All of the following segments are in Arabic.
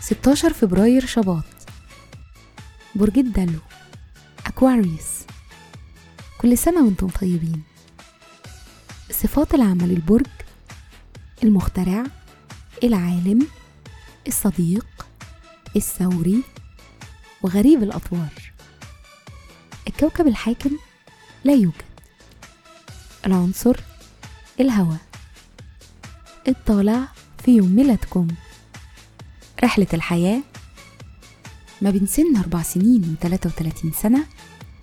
ستاشر فبراير شباط. برج الدلو أكواريوس. كل سنة وأنتم طيبين. صفات العمل البرج المخترع العالم الصديق الثوري وغريب الأطوار. الكوكب الحاكم لا يوجد. العنصر الهواء. الطالع في يوم ميلادكم. رحلة الحياة. ما بين سن أربع سنين وتلاتة وتلاتين سنة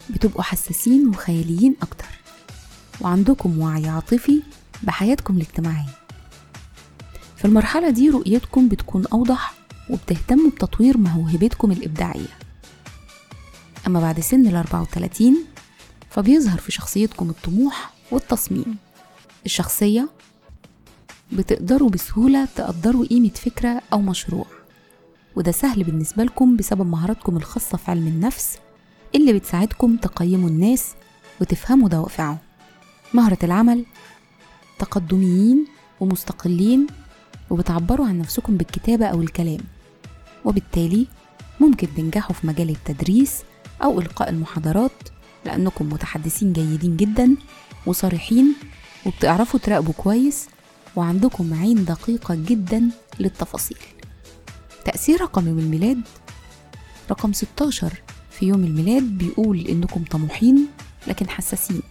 بتبقوا حساسين وخياليين أكتر وعندكم وعي عاطفي بحياتكم الاجتماعية. في المرحلة دي رؤيتكم بتكون أوضح وبتهتموا بتطوير موهبتكم الإبداعية. أما بعد سن الأربعة وتلاتين فبيظهر في شخصيتكم الطموح والتصميم. الشخصية بتقدروا بسهولة تقدروا قيمة فكرة أو مشروع. وده سهل بالنسبة لكم بسبب مهاراتكم الخاصة في علم النفس اللي بتساعدكم تقيموا الناس وتفهموا دوافعهم. مهرة العمل تقدميين ومستقلين وبتعبروا عن نفسكم بالكتابة أو الكلام. وبالتالي ممكن تنجحوا في مجال التدريس أو إلقاء المحاضرات لأنكم متحدثين جيدين جدا وصريحين وبتعرفوا تراقبوا كويس وعندكم عين دقيقة جدا للتفاصيل. تأثير رقم يوم الميلاد؟ رقم 16 في يوم الميلاد بيقول إنكم طموحين لكن حساسين.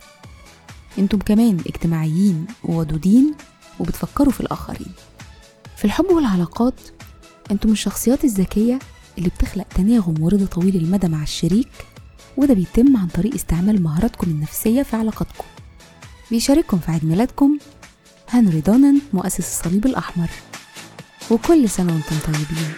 إنتم كمان اجتماعيين وودودين وبتفكروا في الآخرين. في الحب والعلاقات إنتم الشخصيات الذكية اللي بتخلق تناغم ورضا طويل المدى مع الشريك وده بيتم عن طريق استعمال مهاراتكم النفسية في علاقاتكم. بيشارككم في عيد ميلادكم هنري دونن مؤسس الصليب الأحمر. وكل سنة وأنتم طيبين.